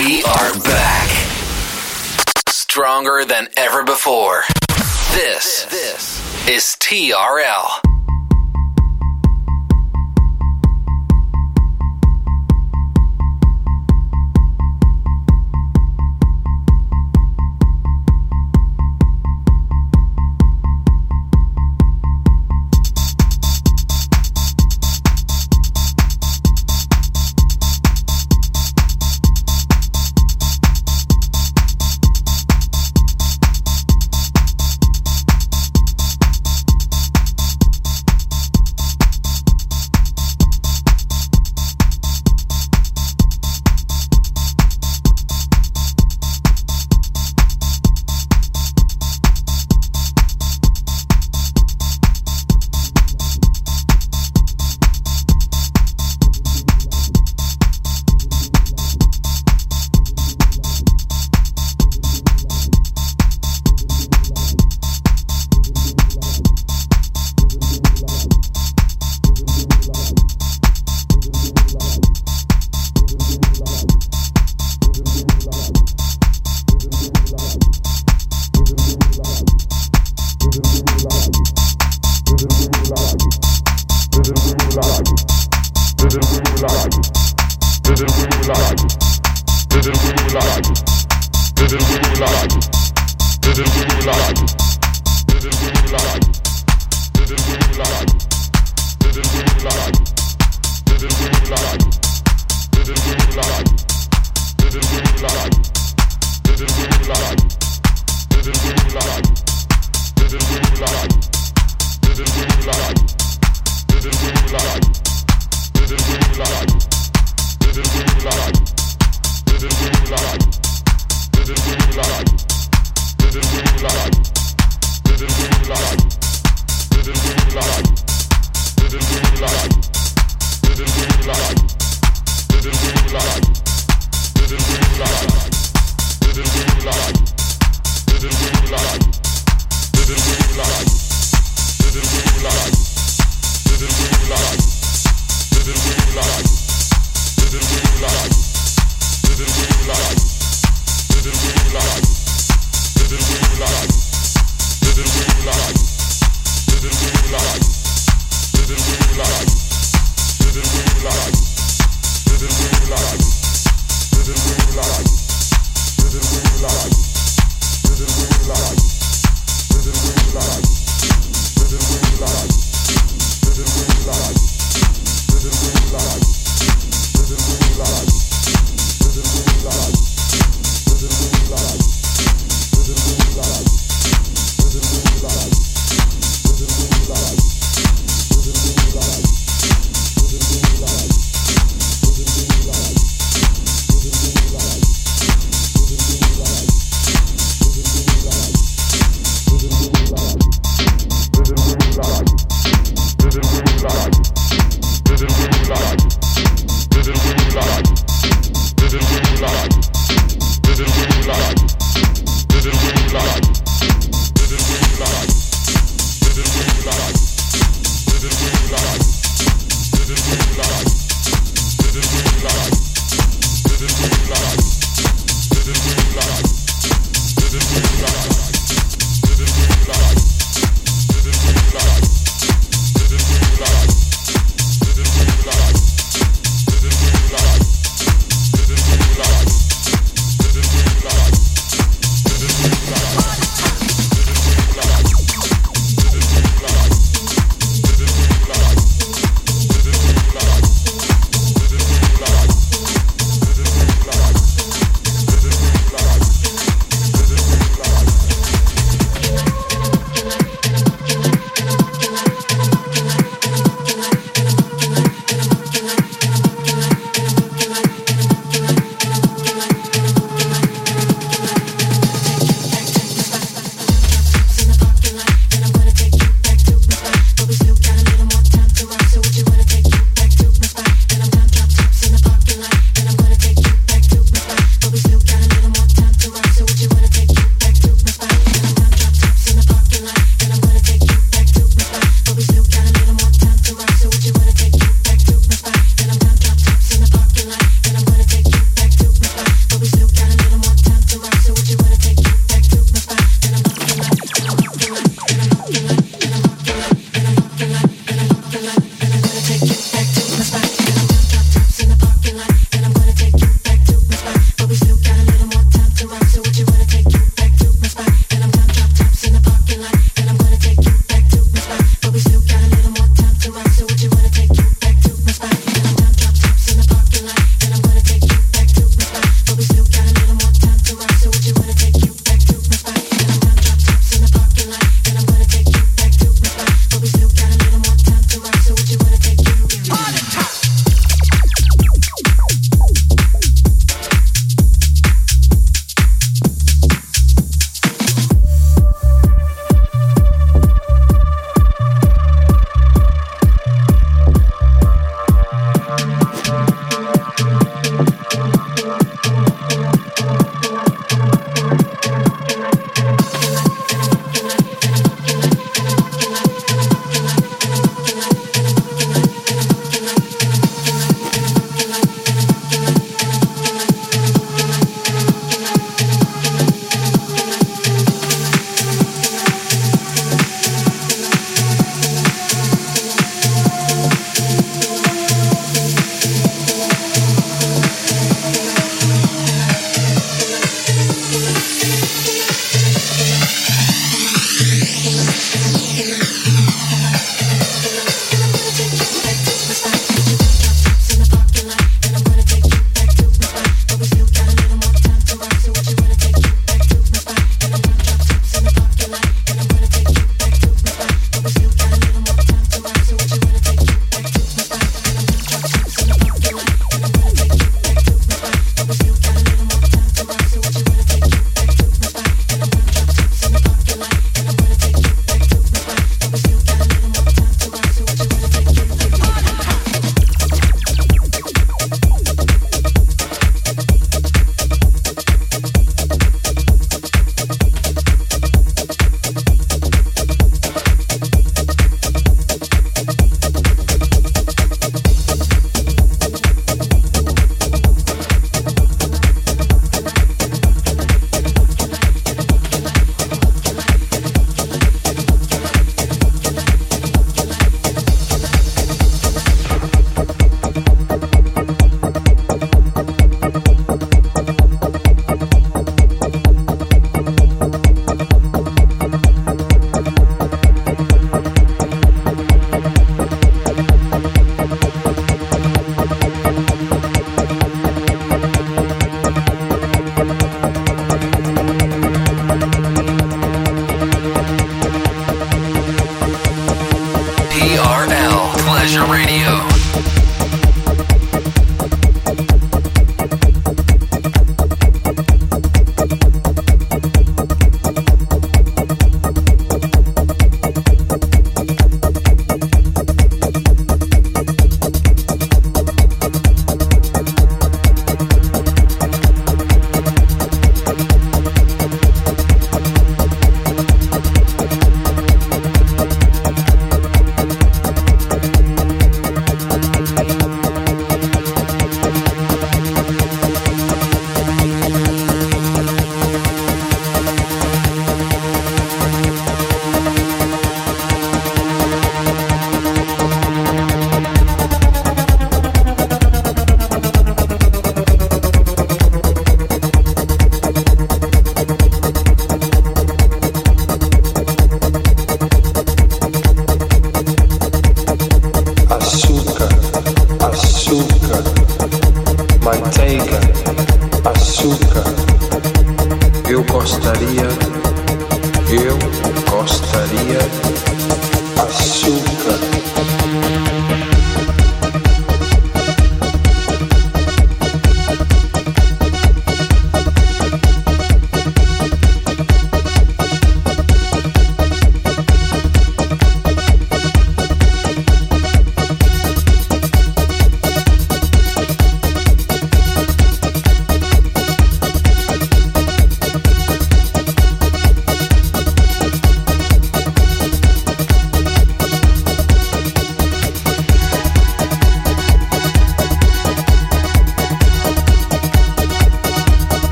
We are back. Stronger than ever before. This, this is TRL.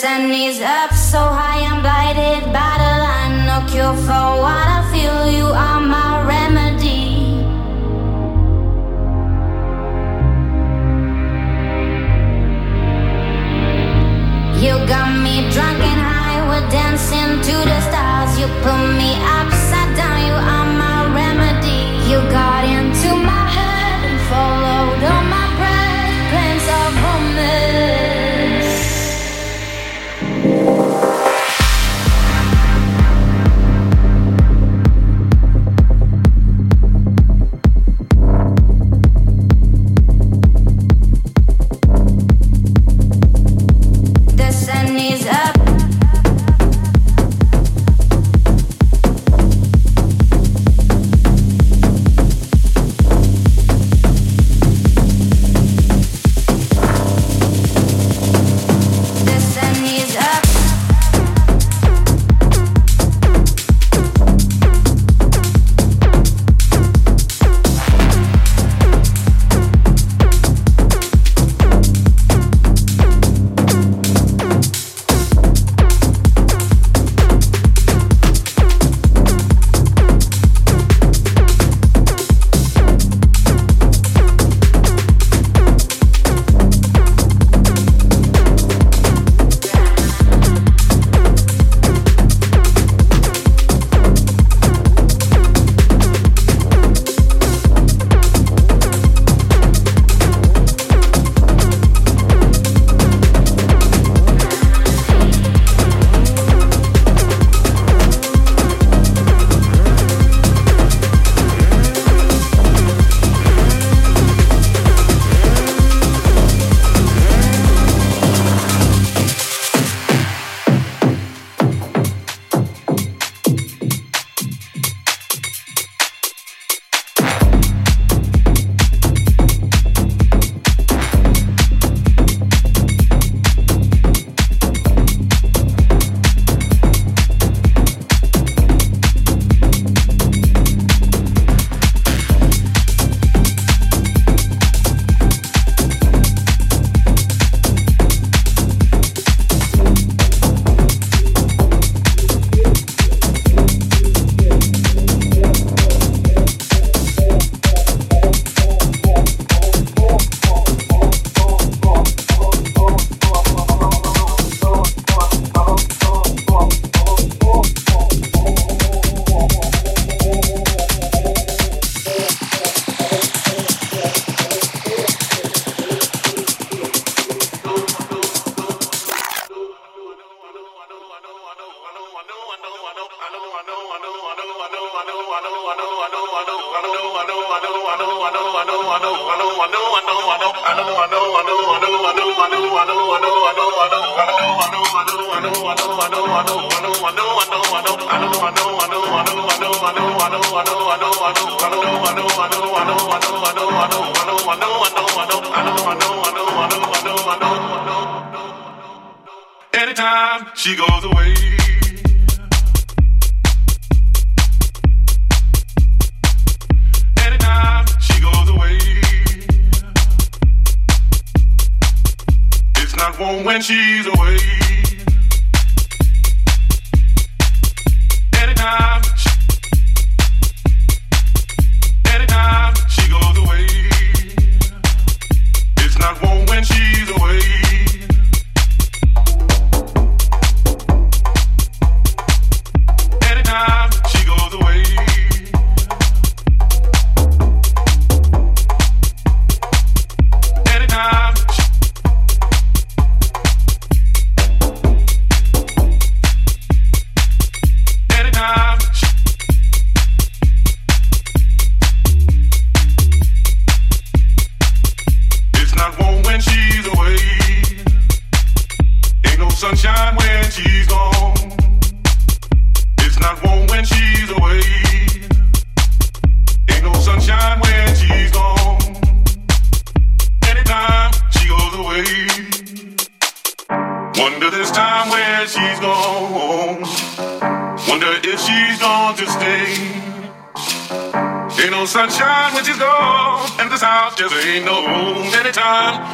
Sun is up so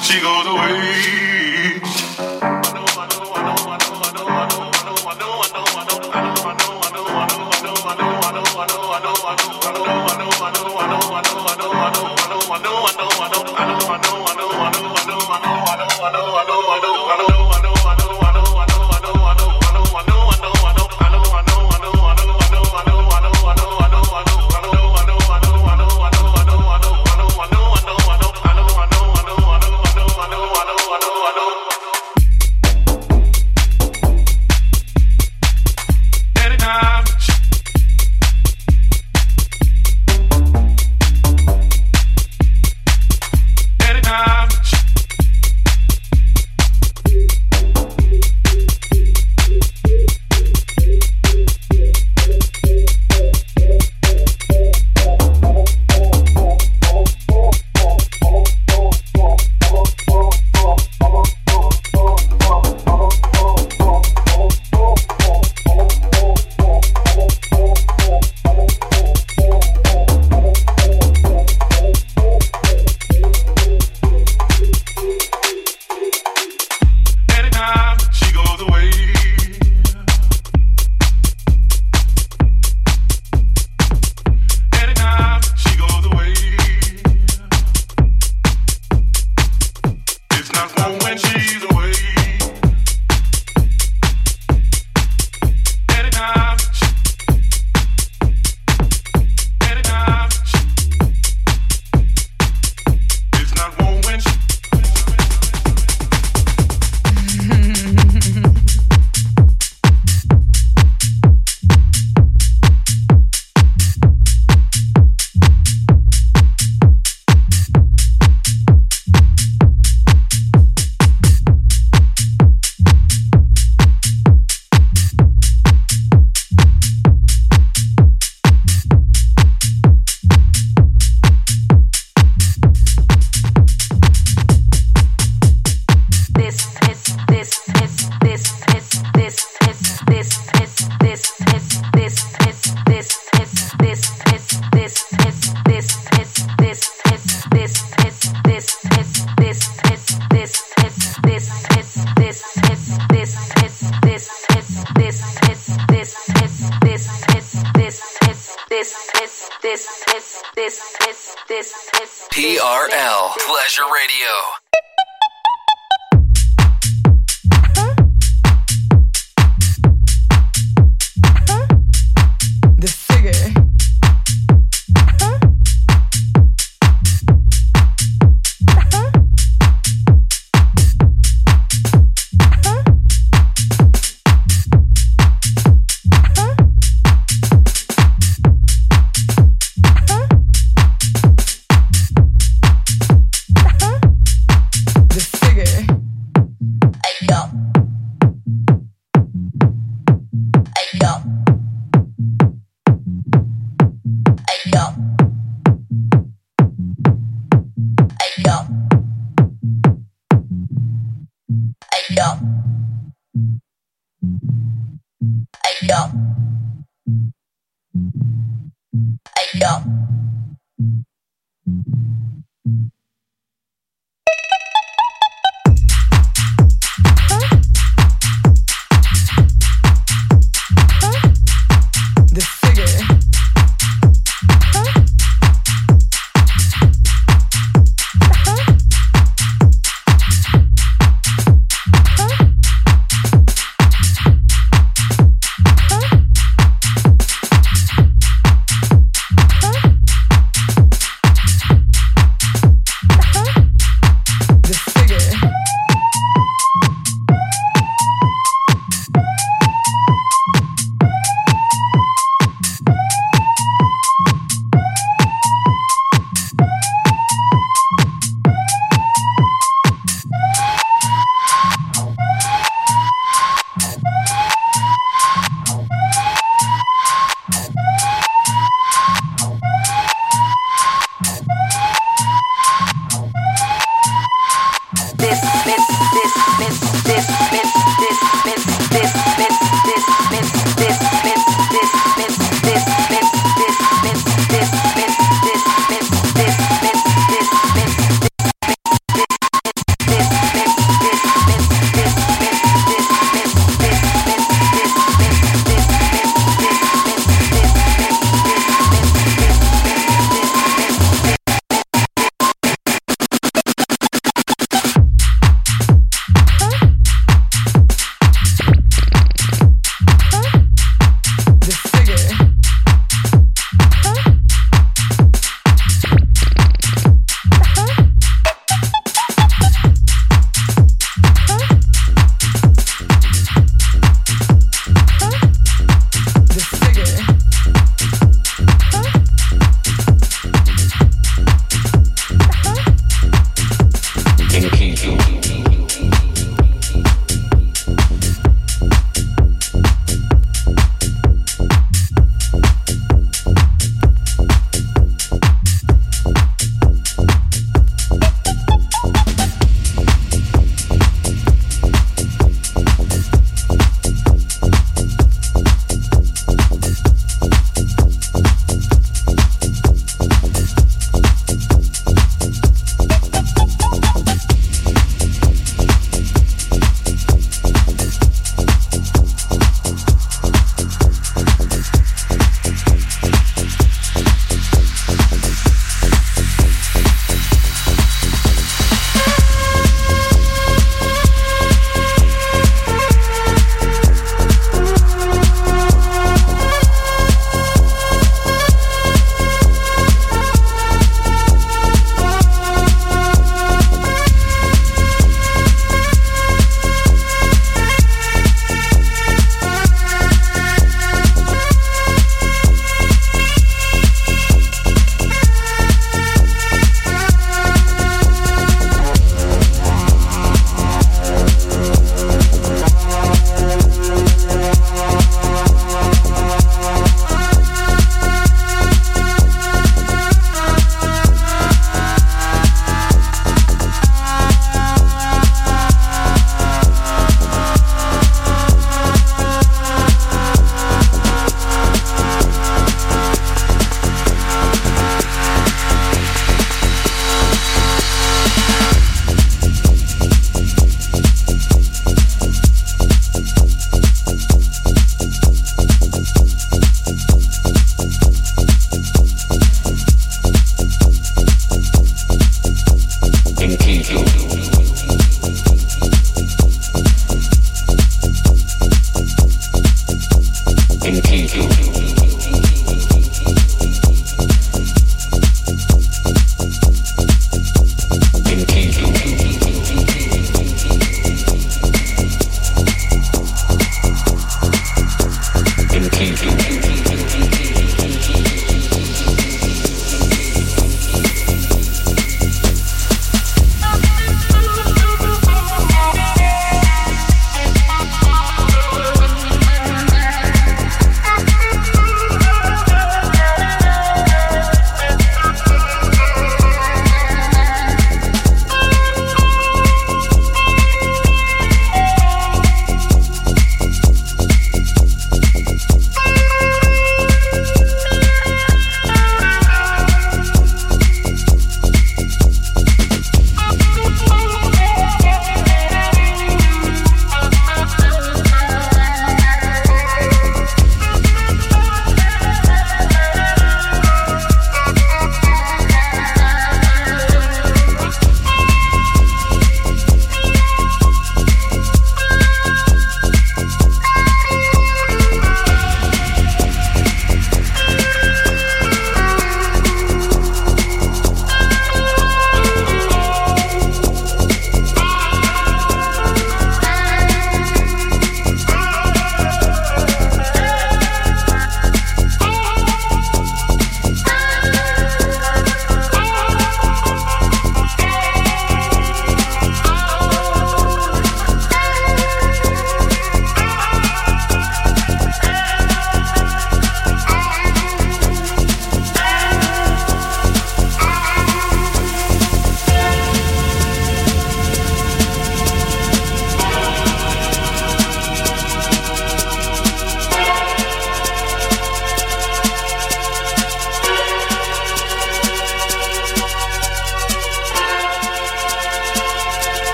she goes away.